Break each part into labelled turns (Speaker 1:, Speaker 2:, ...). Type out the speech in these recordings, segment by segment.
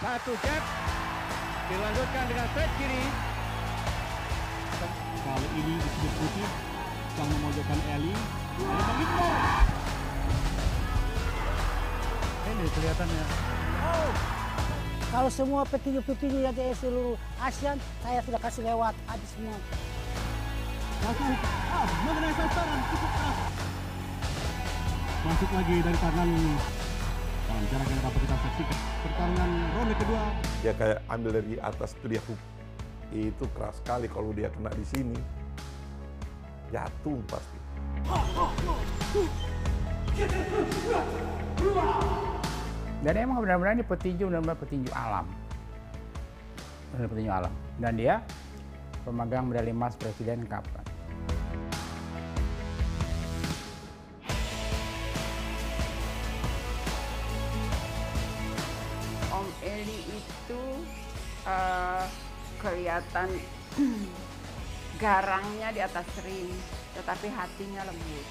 Speaker 1: Satu jab. Dilanjutkan dengan straight kiri.
Speaker 2: Kali ini disebut putih, sang memojokkan Eli. Eli.
Speaker 1: Ini kelihatannya.
Speaker 3: Kalau semua petinju-petinju yang di seluruh ASEAN, saya sudah kasih lewat habis semua.
Speaker 2: Langsung, ah, mengenai sasaran, cukup keras. Masuk lagi dari tangan jarak yang dapat kita saksikan. Pertarungan ronde kedua.
Speaker 4: dia kayak ambil dari atas itu dia hook itu keras sekali kalau dia kena di sini jatuh pasti
Speaker 5: Dan emang benar-benar ini petinju benar-benar petinju alam. Benar petinju alam. Dan dia pemegang medali emas Presiden Cup.
Speaker 6: Eli itu eh, kelihatan garangnya di atas ring, tetapi hatinya lembut.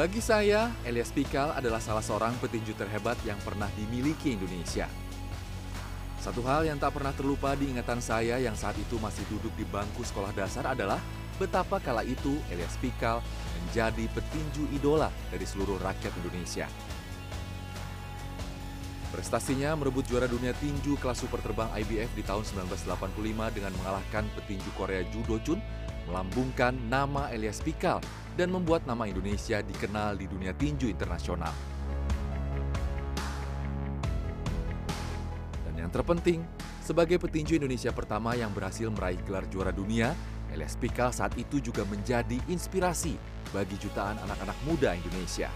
Speaker 7: Bagi saya, Elias Pikal adalah salah seorang petinju terhebat yang pernah dimiliki Indonesia. Satu hal yang tak pernah terlupa di ingatan saya yang saat itu masih duduk di bangku sekolah dasar adalah betapa kala itu Elias Pikal menjadi petinju idola dari seluruh rakyat Indonesia. Prestasinya merebut juara dunia tinju kelas super terbang IBF di tahun 1985 dengan mengalahkan petinju Korea Judo Chun, melambungkan nama Elias Pikal dan membuat nama Indonesia dikenal di dunia tinju internasional. Dan yang terpenting, sebagai petinju Indonesia pertama yang berhasil meraih gelar juara dunia, Elias Pikal saat itu juga menjadi inspirasi bagi jutaan anak-anak muda Indonesia.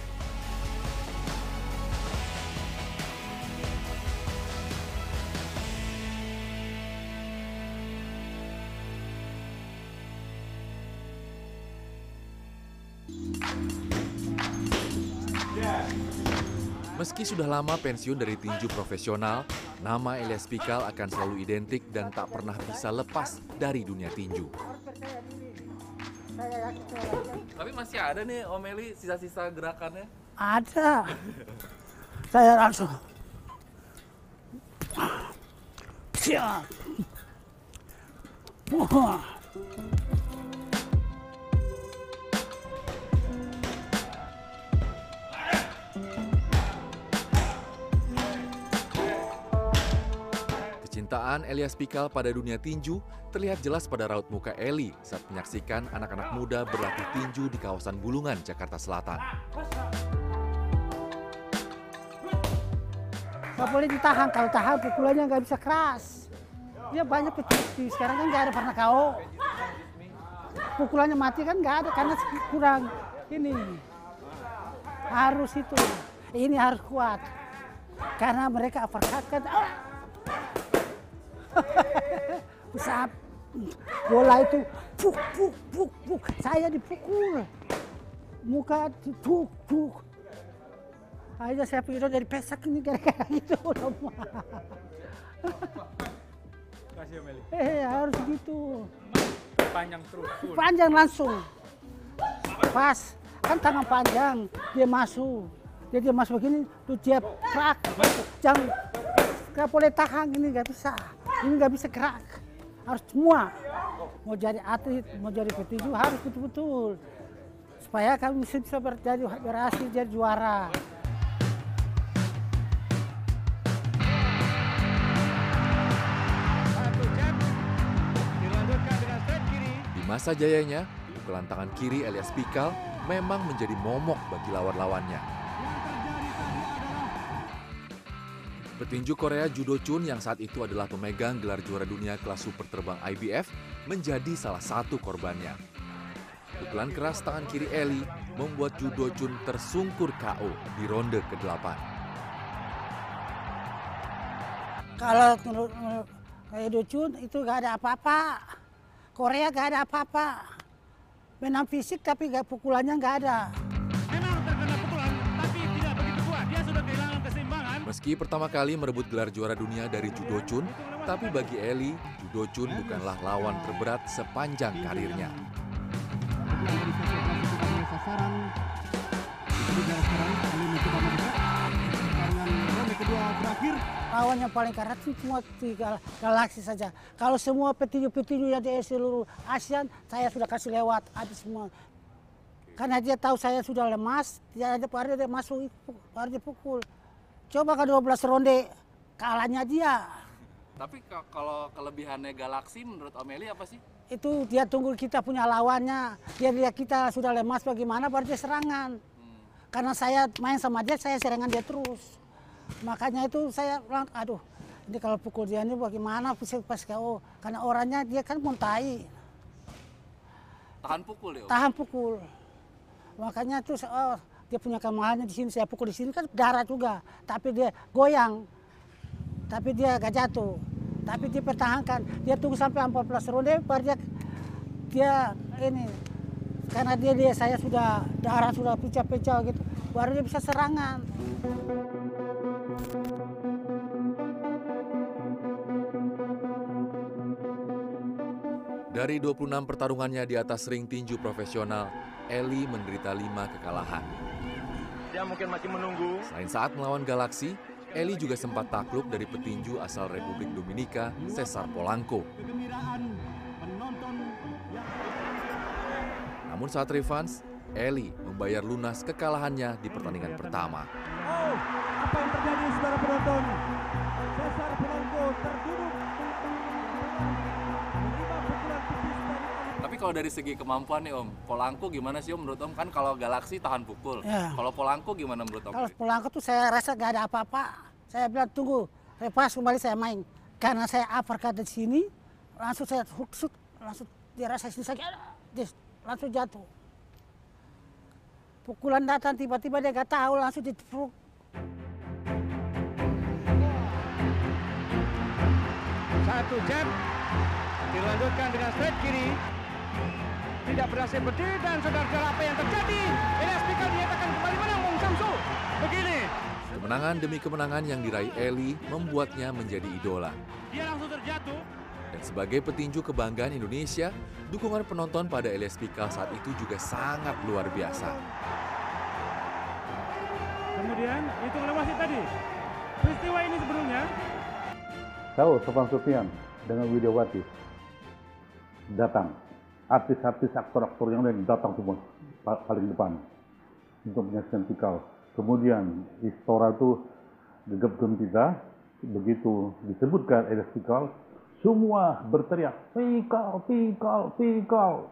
Speaker 7: Meski sudah lama pensiun dari tinju profesional, nama Elias Pikal akan selalu identik dan tak pernah bisa lepas dari dunia tinju.
Speaker 8: Tapi masih ada nih Om Eli sisa-sisa gerakannya.
Speaker 3: Ada. Saya langsung. Siap. Wah.
Speaker 7: Kecintaan Elias Pikal pada dunia tinju terlihat jelas pada raut muka Eli saat menyaksikan anak-anak muda berlatih tinju di kawasan Bulungan, Jakarta Selatan.
Speaker 3: Nggak boleh ditahan, kalau tahan pukulannya nggak bisa keras. Dia banyak petinju, sekarang kan nggak ada pernah kau. Pukulannya mati kan nggak ada karena kurang ini. Harus itu, ini harus kuat. Karena mereka uppercut kan. ah. Usap bola itu puk puk puk puk. Saya dipukul. Muka puk puk aja saya pikir dari pesak ini gara-gara gitu
Speaker 1: Kasih Om Eli.
Speaker 3: eh harus gitu.
Speaker 1: Panjang terus.
Speaker 3: panjang langsung. Pas. Kan tangan panjang. Dia masuk. Dia dia masuk begini tuh dia kerak jangan nggak boleh tahan ini nggak bisa ini nggak bisa gerak harus semua mau jadi atlet mau jadi petinju harus betul-betul supaya kami bisa bisa berjadi berhasil jadi juara.
Speaker 7: Di masa jayanya, pukulan tangan kiri Elias Pikal memang menjadi momok bagi lawan-lawannya. Petinju Korea Judo Chun yang saat itu adalah pemegang gelar juara dunia kelas super terbang IBF menjadi salah satu korbannya. Pukulan keras tangan kiri Eli membuat Judo Chun tersungkur KO di ronde ke-8.
Speaker 3: Kalau menurut, kayak Ducun itu gak ada apa-apa. Korea gak ada apa-apa. Menang fisik tapi gak pukulannya gak ada.
Speaker 7: Meski pertama kali merebut gelar juara dunia dari Judo Chun, tapi bagi Eli, Judo Chun bukanlah lawan terberat sepanjang karirnya.
Speaker 2: Berakhir.
Speaker 3: Lawan yang paling keras itu cuma di gal- galaksi saja. Kalau semua petinju-petinju yang di seluruh ASEAN, saya sudah kasih lewat habis semua. Karena dia tahu saya sudah lemas, dia ada dia masuk, baru dia pukul. Coba ke 12 ronde, kalahnya dia.
Speaker 8: Tapi ka- kalau kelebihannya Galaxy menurut Om Eli apa sih?
Speaker 3: Itu dia tunggu kita punya lawannya. Dia lihat kita sudah lemas bagaimana, baru dia serangan. Karena saya main sama dia, saya serangan dia terus. Makanya itu saya bilang, aduh, ini kalau pukul dia ini bagaimana bisa pas KO. Karena orangnya dia kan muntai,
Speaker 8: Tahan pukul ya Om?
Speaker 3: tahan pukul. Makanya itu oh, dia punya kelemahannya di sini, saya pukul di sini kan darah juga. Tapi dia goyang, tapi dia gak jatuh. Tapi dia pertahankan, dia tunggu sampai 14 ronde, baru dia, dia ini, karena dia, dia saya sudah darah sudah pecah-pecah gitu, baru dia bisa serangan.
Speaker 7: Dari 26 pertarungannya di atas ring tinju profesional, Eli menderita lima kekalahan.
Speaker 1: Dia mungkin masih menunggu.
Speaker 7: Selain saat melawan Galaxy, Eli juga sempat takluk dari petinju asal Republik Dominika, Cesar Polanco.
Speaker 2: Kegembiraan penonton yang
Speaker 7: Namun saat revans, Eli membayar lunas kekalahannya di pertandingan pertama.
Speaker 2: Oh, apa yang terjadi saudara penonton? Cesar Polanco terduduk.
Speaker 8: Tapi kalau dari segi kemampuan nih Om, Polanco gimana sih Om menurut Om? Kan kalau Galaxy tahan pukul.
Speaker 3: Ya.
Speaker 8: Kalau Polanco gimana menurut Om?
Speaker 3: Kalau Polanco tuh saya rasa gak ada apa-apa. Saya bilang tunggu, repas kembali saya main. Karena saya uppercut di sini, langsung saya hook shoot, langsung dia rasa sini sakit, dia langsung jatuh. Pukulan datang tiba-tiba dia gak tahu langsung ditepuk.
Speaker 1: Satu jab. Dilanjutkan dengan straight kiri. Tidak berhasil berdiri dan saudara-saudara apa yang terjadi? Elias Pikal dinyatakan kembali menang Wong Samsu. Begini.
Speaker 7: Kemenangan demi kemenangan yang diraih Eli membuatnya menjadi idola.
Speaker 1: Dia langsung terjatuh.
Speaker 7: Dan sebagai petinju kebanggaan Indonesia, dukungan penonton pada Elias Pikal saat itu juga sangat luar biasa.
Speaker 1: Kemudian itu wasit tadi. Peristiwa ini sebelumnya
Speaker 9: Tahu Sofan Supian dengan Widiawati datang. Artis-artis aktor-aktor yang lain datang semua pa- paling depan untuk menyaksikan Pikal. Kemudian Istora itu gegap gempita begitu disebutkan Elias Pikal semua berteriak Pikal, Pikal, Pikal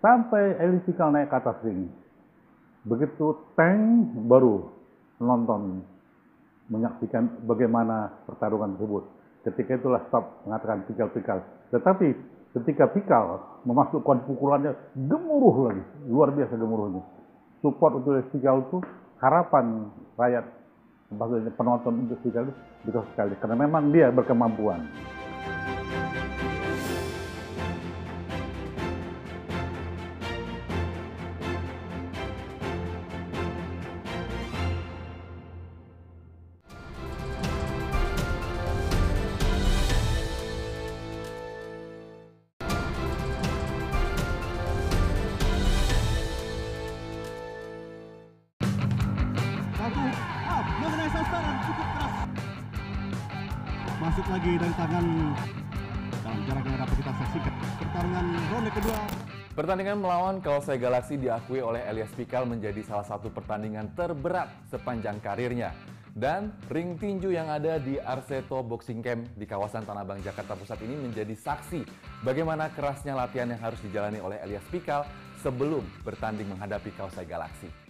Speaker 9: sampai Elias Pikal naik ke atas ring. Begitu tank baru penonton menyaksikan bagaimana pertarungan tersebut. Ketika itulah stop mengatakan pikal-pikal. Tetapi ketika pikal memasukkan pukulannya gemuruh lagi, luar biasa gemuruhnya. Support untuk pikal itu harapan rakyat penonton untuk pikal itu besar sekali karena memang dia berkemampuan.
Speaker 2: Masuk lagi dari tangan dalam jarak yang dapat kita saksikan. Pertarungan ronde kedua
Speaker 7: Pertandingan melawan Kaosai Galaxy diakui oleh Elias Pikal menjadi salah satu pertandingan terberat sepanjang karirnya. Dan ring tinju yang ada di Arseto Boxing Camp di kawasan Tanah Abang, Jakarta Pusat ini menjadi saksi bagaimana kerasnya latihan yang harus dijalani oleh Elias Pikal sebelum bertanding menghadapi Kaosai Galaxy.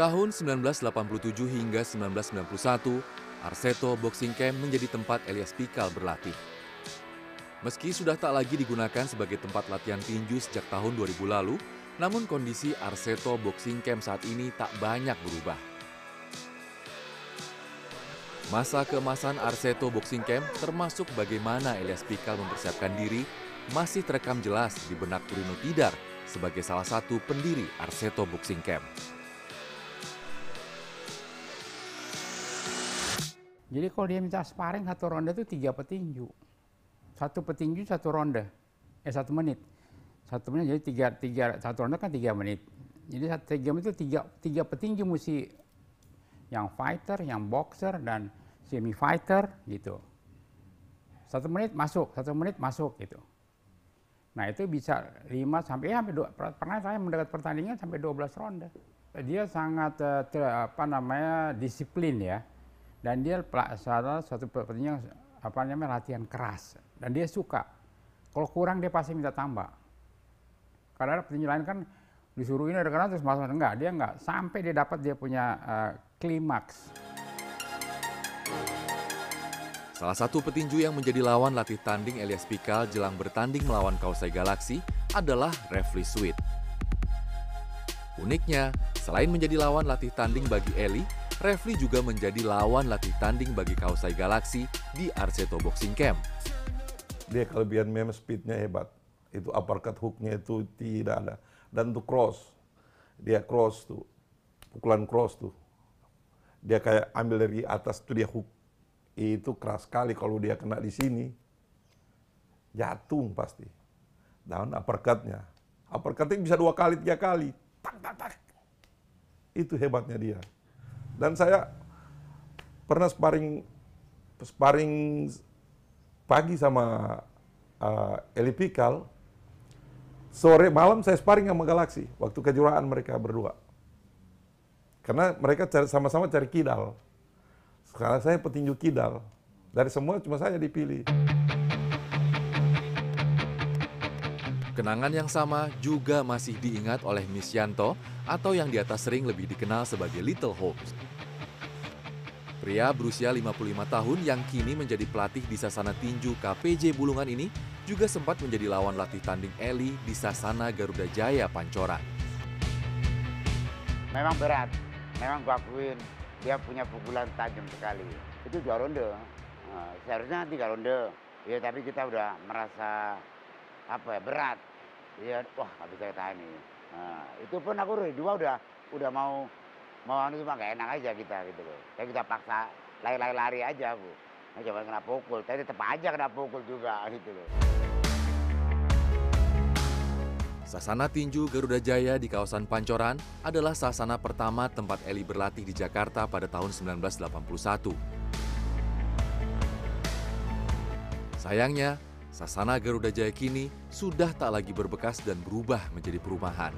Speaker 7: Tahun 1987 hingga 1991, Arseto Boxing Camp menjadi tempat Elias Pikal berlatih. Meski sudah tak lagi digunakan sebagai tempat latihan tinju sejak tahun 2000 lalu, namun kondisi Arseto Boxing Camp saat ini tak banyak berubah. Masa keemasan Arseto Boxing Camp termasuk bagaimana Elias Pikal mempersiapkan diri masih terekam jelas di benak Turino Tidar sebagai salah satu pendiri Arseto Boxing Camp.
Speaker 5: Jadi kalau dia minta sparring satu ronde itu tiga petinju. Satu petinju satu ronde, eh satu menit. Satu menit jadi tiga, tiga satu ronde kan tiga menit. Jadi satu tiga menit itu tiga, tiga petinju mesti yang fighter, yang boxer dan semi fighter gitu. Satu menit masuk, satu menit masuk gitu. Nah itu bisa lima sampai ya, sampai dua, pernah saya mendekat pertandingan sampai 12 ronde. Dia sangat uh, ter, apa namanya disiplin ya dan dia salah satu petinju apa namanya latihan keras. Dan dia suka. Kalau kurang dia pasti minta tambah. Karena ada petinju lain kan disuruh ini ada terus masuk. Enggak dia enggak. Sampai dia dapat dia punya uh, klimaks.
Speaker 7: Salah satu petinju yang menjadi lawan latih tanding Elias Pikal jelang bertanding melawan Kausai Galaxy adalah Refli Sweet. Uniknya, selain menjadi lawan latih tanding bagi Eli, Refli juga menjadi lawan latih tanding bagi Kausai Galaxy di Arseto Boxing Camp.
Speaker 4: Dia kelebihan memang speednya hebat. Itu uppercut hooknya itu tidak ada. Dan untuk cross, dia cross tuh, pukulan cross tuh. Dia kayak ambil dari atas tuh dia hook. Itu keras sekali kalau dia kena di sini. Jatuh pasti. Daun uppercutnya. Uppercutnya bisa dua kali tiga kali. Tak tak tak. Itu hebatnya dia dan saya pernah sparring sparring pagi sama uh, Eli sore malam saya sparring sama Galaxy waktu kejuaraan mereka berdua karena mereka sama-sama cari kidal sekarang saya petinju kidal. Dari semua cuma saya dipilih.
Speaker 7: Kenangan yang sama juga masih diingat oleh Miss Yanto atau yang di atas sering lebih dikenal sebagai Little Holmes. Pria berusia 55 tahun yang kini menjadi pelatih di Sasana Tinju KPJ Bulungan ini juga sempat menjadi lawan latih tanding Eli di Sasana Garuda Jaya Pancoran.
Speaker 10: Memang berat, memang gua akuin dia punya pukulan tajam sekali. Itu dua ronde. Nah, seharusnya tiga ronde. Ya tapi kita udah merasa apa ya berat. Ya wah nggak bisa tahan ini. Nah, itu pun aku dari dua udah udah mau mau anu cuma gak enak aja kita gitu loh. Tapi kita paksa lari-lari aja aku. Nah, coba kena pukul, tapi tetap aja kena pukul juga gitu loh.
Speaker 7: Sasana Tinju Garuda Jaya di kawasan Pancoran adalah sasana pertama tempat Eli berlatih di Jakarta pada tahun 1981. Sayangnya, Sasana Garuda Jaya kini sudah tak lagi berbekas dan berubah menjadi perumahan.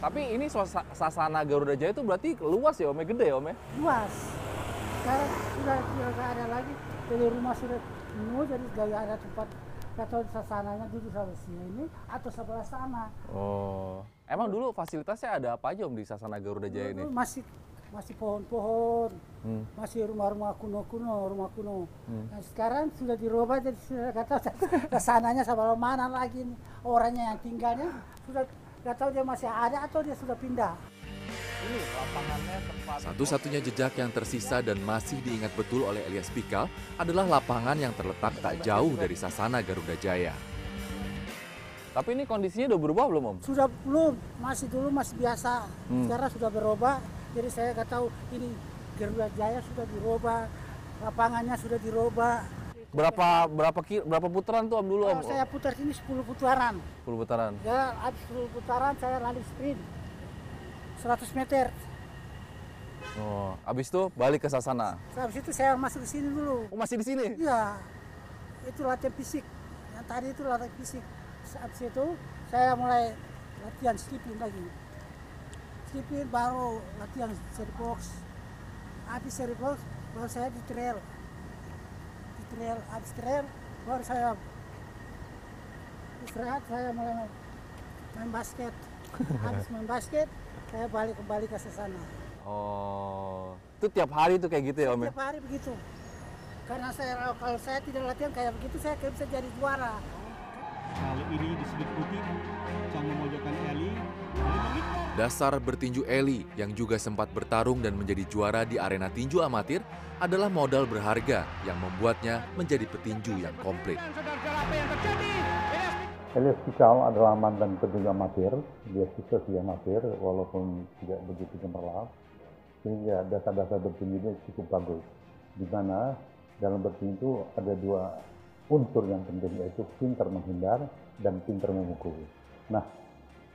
Speaker 8: Tapi ini Sasana Garuda Jaya itu berarti luas ya Om, ya? gede ya Om ya?
Speaker 3: Luas. Sekarang sudah tidak ada lagi, jadi rumah sudah penuh, jadi gaya ada tempat atau sasananya di sebelah sini atau sebelah sana.
Speaker 8: Oh, emang dulu fasilitasnya ada apa aja om di Sasana Garuda Jaya ini?
Speaker 3: Masih masih pohon-pohon, hmm. masih rumah-rumah kuno-kuno, rumah kuno. Hmm. Nah, sekarang sudah dirubah jadi sudah kata sasananya sebelah mana lagi nih. orangnya yang tinggalnya sudah nggak tahu dia masih ada atau dia sudah pindah.
Speaker 7: Satu-satunya jejak yang tersisa dan masih diingat betul oleh Elias Pikal adalah lapangan yang terletak tak jauh dari Sasana Garuda Jaya.
Speaker 8: Tapi ini kondisinya udah berubah belum Om?
Speaker 3: Sudah belum, masih dulu masih biasa. Hmm. Sekarang sudah berubah, jadi saya nggak tahu ini Garuda Jaya sudah dirubah, lapangannya sudah dirubah.
Speaker 8: Berapa berapa berapa putaran tuh Om dulu Om?
Speaker 3: Oh, saya putar ini 10 putaran.
Speaker 8: 10 putaran.
Speaker 3: Ya, habis 10 putaran saya lari sprint. 100 meter.
Speaker 8: Oh, habis itu balik ke Sasana.
Speaker 3: Habis itu saya masuk ke sini dulu.
Speaker 8: Oh, masih di sini?
Speaker 3: Iya. Itu latihan fisik. Yang tadi itu latihan fisik. Habis itu saya mulai latihan skipping lagi. Skipping baru latihan seri box. Habis seri box baru saya di trail. Di trail, habis trail baru saya istirahat saya mulai main basket habis main basket saya balik kembali ke sana
Speaker 8: Oh, itu tiap hari tuh kayak gitu ya Om ya?
Speaker 3: tiap hari begitu karena saya kalau saya tidak latihan kayak begitu saya kayak bisa jadi juara
Speaker 2: ini disebut putih, Cang memojokkan Eli.
Speaker 7: Dasar bertinju Eli yang juga sempat bertarung dan menjadi juara di arena tinju amatir adalah modal berharga yang membuatnya menjadi petinju yang komplit.
Speaker 1: Elias
Speaker 9: Pikal adalah mantan petinju amatir, dia sukses di amatir walaupun tidak begitu cemerlang. Sehingga dasar-dasar bertinjunya cukup bagus. Di mana dalam bertinju ada dua unsur yang penting yaitu pintar menghindar dan pintar memukul. Nah,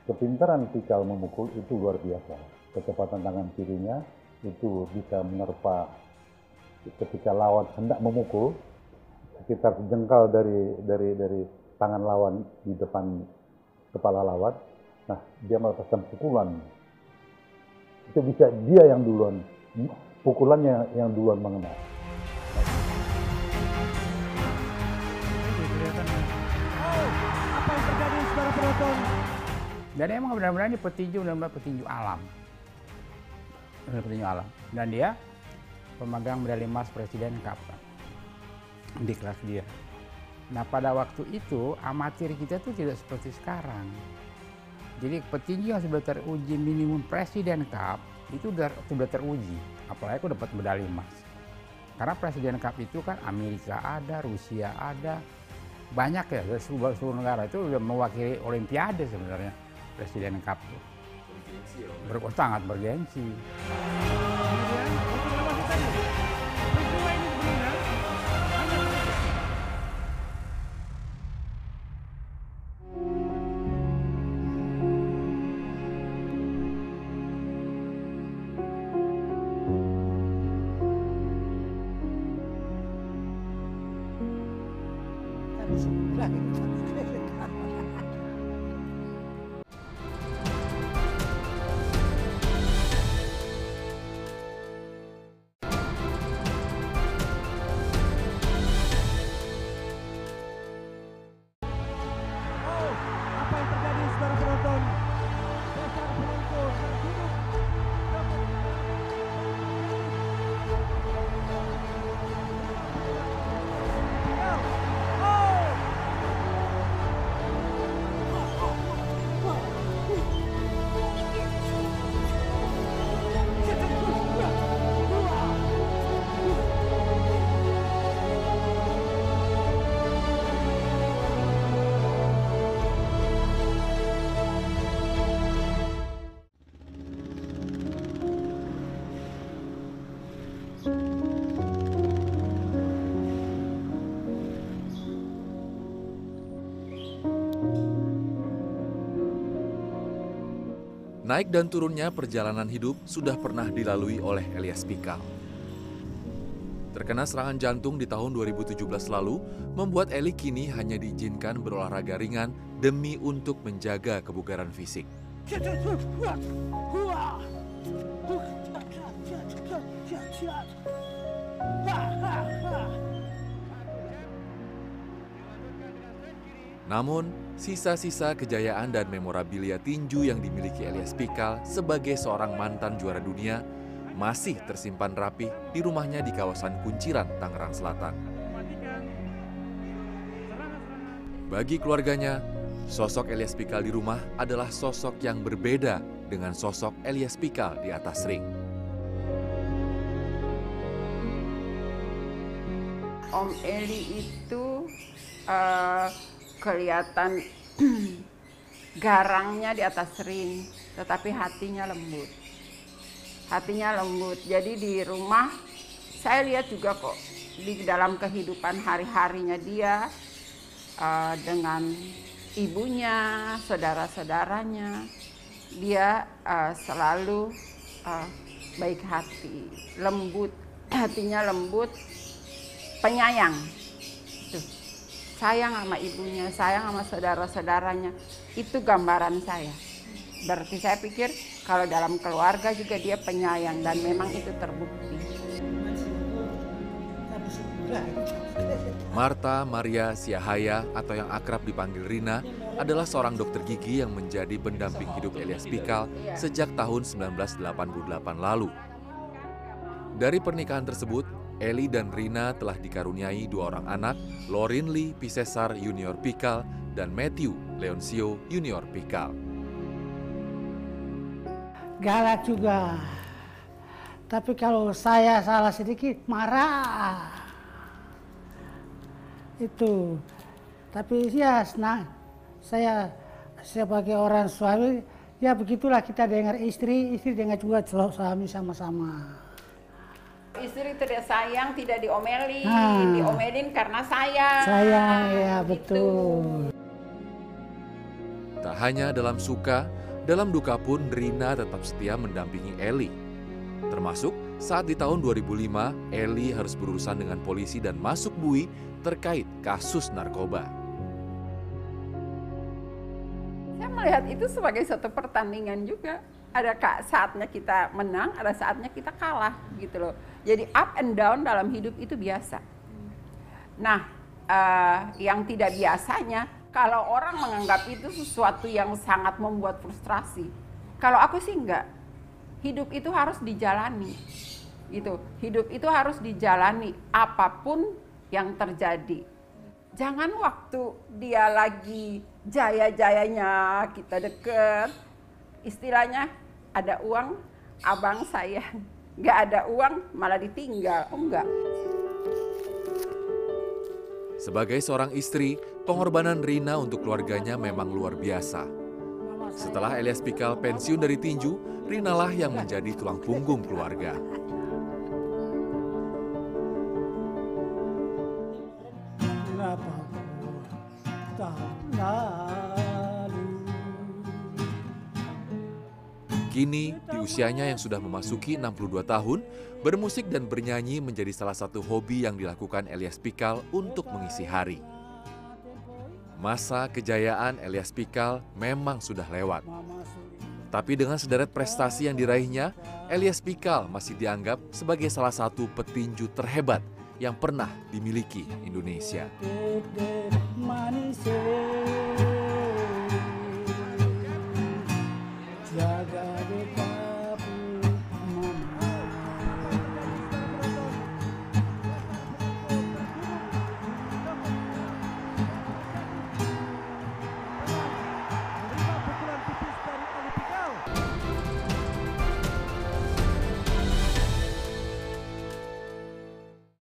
Speaker 9: kepintaran Pikal memukul itu luar biasa. Kecepatan tangan kirinya itu bisa menerpa ketika lawan hendak memukul sekitar jengkal dari dari dari tangan lawan di depan kepala lawan. Nah, dia melepaskan pukulan. Itu bisa dia yang duluan, pukulannya yang duluan mengenai.
Speaker 5: Dan emang benar-benar ini petinju benar-benar petinju alam. Benar petinju alam. Dan dia pemegang medali emas Presiden Cup di kelas dia. Nah pada waktu itu amatir kita tuh tidak seperti sekarang. Jadi petinju yang sudah teruji minimum Presiden Cup itu sudah, sudah teruji. Apalagi aku dapat medali emas. Karena Presiden Cup itu kan Amerika ada, Rusia ada, banyak ya seluruh, seluruh negara itu udah mewakili Olimpiade sebenarnya Presiden Cup. Ber, sangat bergensi.
Speaker 3: Habis lagi.
Speaker 7: Naik dan turunnya perjalanan hidup sudah pernah dilalui oleh Elias Pikal. Terkena serangan jantung di tahun 2017 lalu, membuat Eli kini hanya diizinkan berolahraga ringan demi untuk menjaga kebugaran fisik. Namun, sisa-sisa kejayaan dan memorabilia tinju yang dimiliki Elias Pikal sebagai seorang mantan juara dunia masih tersimpan rapi di rumahnya di kawasan Kunciran, Tangerang Selatan. Bagi keluarganya, sosok Elias Pikal di rumah adalah sosok yang berbeda dengan sosok Elias Pikal di atas ring.
Speaker 6: Om Eli itu eh, kelihatan garangnya di atas ring, tetapi hatinya lembut. Hatinya lembut. Jadi di rumah saya lihat juga kok di dalam kehidupan hari-harinya dia eh, dengan ibunya, saudara-saudaranya, dia eh, selalu eh, baik hati, lembut, hatinya lembut, penyayang. Sayang sama ibunya, sayang sama saudara-saudaranya. Itu gambaran saya. Berarti saya pikir kalau dalam keluarga juga dia penyayang dan memang itu terbukti.
Speaker 7: Marta Maria Siahaya atau yang akrab dipanggil Rina adalah seorang dokter gigi yang menjadi pendamping hidup Elias Pikal sejak tahun 1988 lalu. Dari pernikahan tersebut, Eli dan Rina telah dikaruniai dua orang anak, Lorin Lee Pisesar Junior Pikal dan Matthew Leoncio Junior Pikal.
Speaker 3: galak juga. Tapi kalau saya salah sedikit marah. Itu. Tapi ya senang. Saya sebagai orang suami ya begitulah kita dengar istri, istri dengar juga suami sama-sama.
Speaker 6: Istri tidak sayang, tidak diomelin,
Speaker 3: Ah.
Speaker 6: diomelin karena sayang.
Speaker 3: Sayang ya
Speaker 6: Gitu.
Speaker 3: betul.
Speaker 7: Tak hanya dalam suka, dalam duka pun Rina tetap setia mendampingi Eli. Termasuk saat di tahun 2005, Eli harus berurusan dengan polisi dan masuk bui terkait kasus narkoba.
Speaker 6: Saya melihat itu sebagai satu pertandingan juga. Ada saatnya kita menang, ada saatnya kita kalah gitu loh. Jadi up and down dalam hidup itu biasa. Nah, eh, yang tidak biasanya kalau orang menganggap itu sesuatu yang sangat membuat frustrasi. Kalau aku sih enggak. Hidup itu harus dijalani. Gitu. Hidup itu harus dijalani apa pun yang terjadi. Jangan waktu dia lagi jaya-jayanya kita deket, istilahnya ada uang, abang saya nggak ada uang malah ditinggal, oh enggak.
Speaker 7: Sebagai seorang istri, pengorbanan Rina untuk keluarganya memang luar biasa. Setelah Elias Pikal pensiun dari tinju, Rina lah yang menjadi tulang punggung keluarga. Kini, di usianya yang sudah memasuki 62 tahun, bermusik dan bernyanyi menjadi salah satu hobi yang dilakukan Elias Pikal untuk mengisi hari. Masa kejayaan Elias Pikal memang sudah lewat. Tapi dengan sederet prestasi yang diraihnya, Elias Pikal masih dianggap sebagai salah satu petinju terhebat yang pernah dimiliki Indonesia.
Speaker 3: Jagar